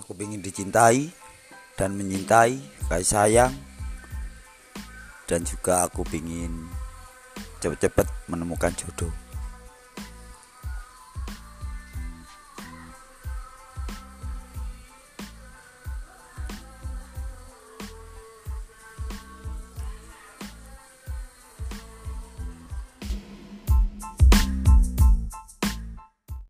aku ingin dicintai dan menyintai kasih sayang. Dan juga aku ingin cepet-cepet menemukan jodoh.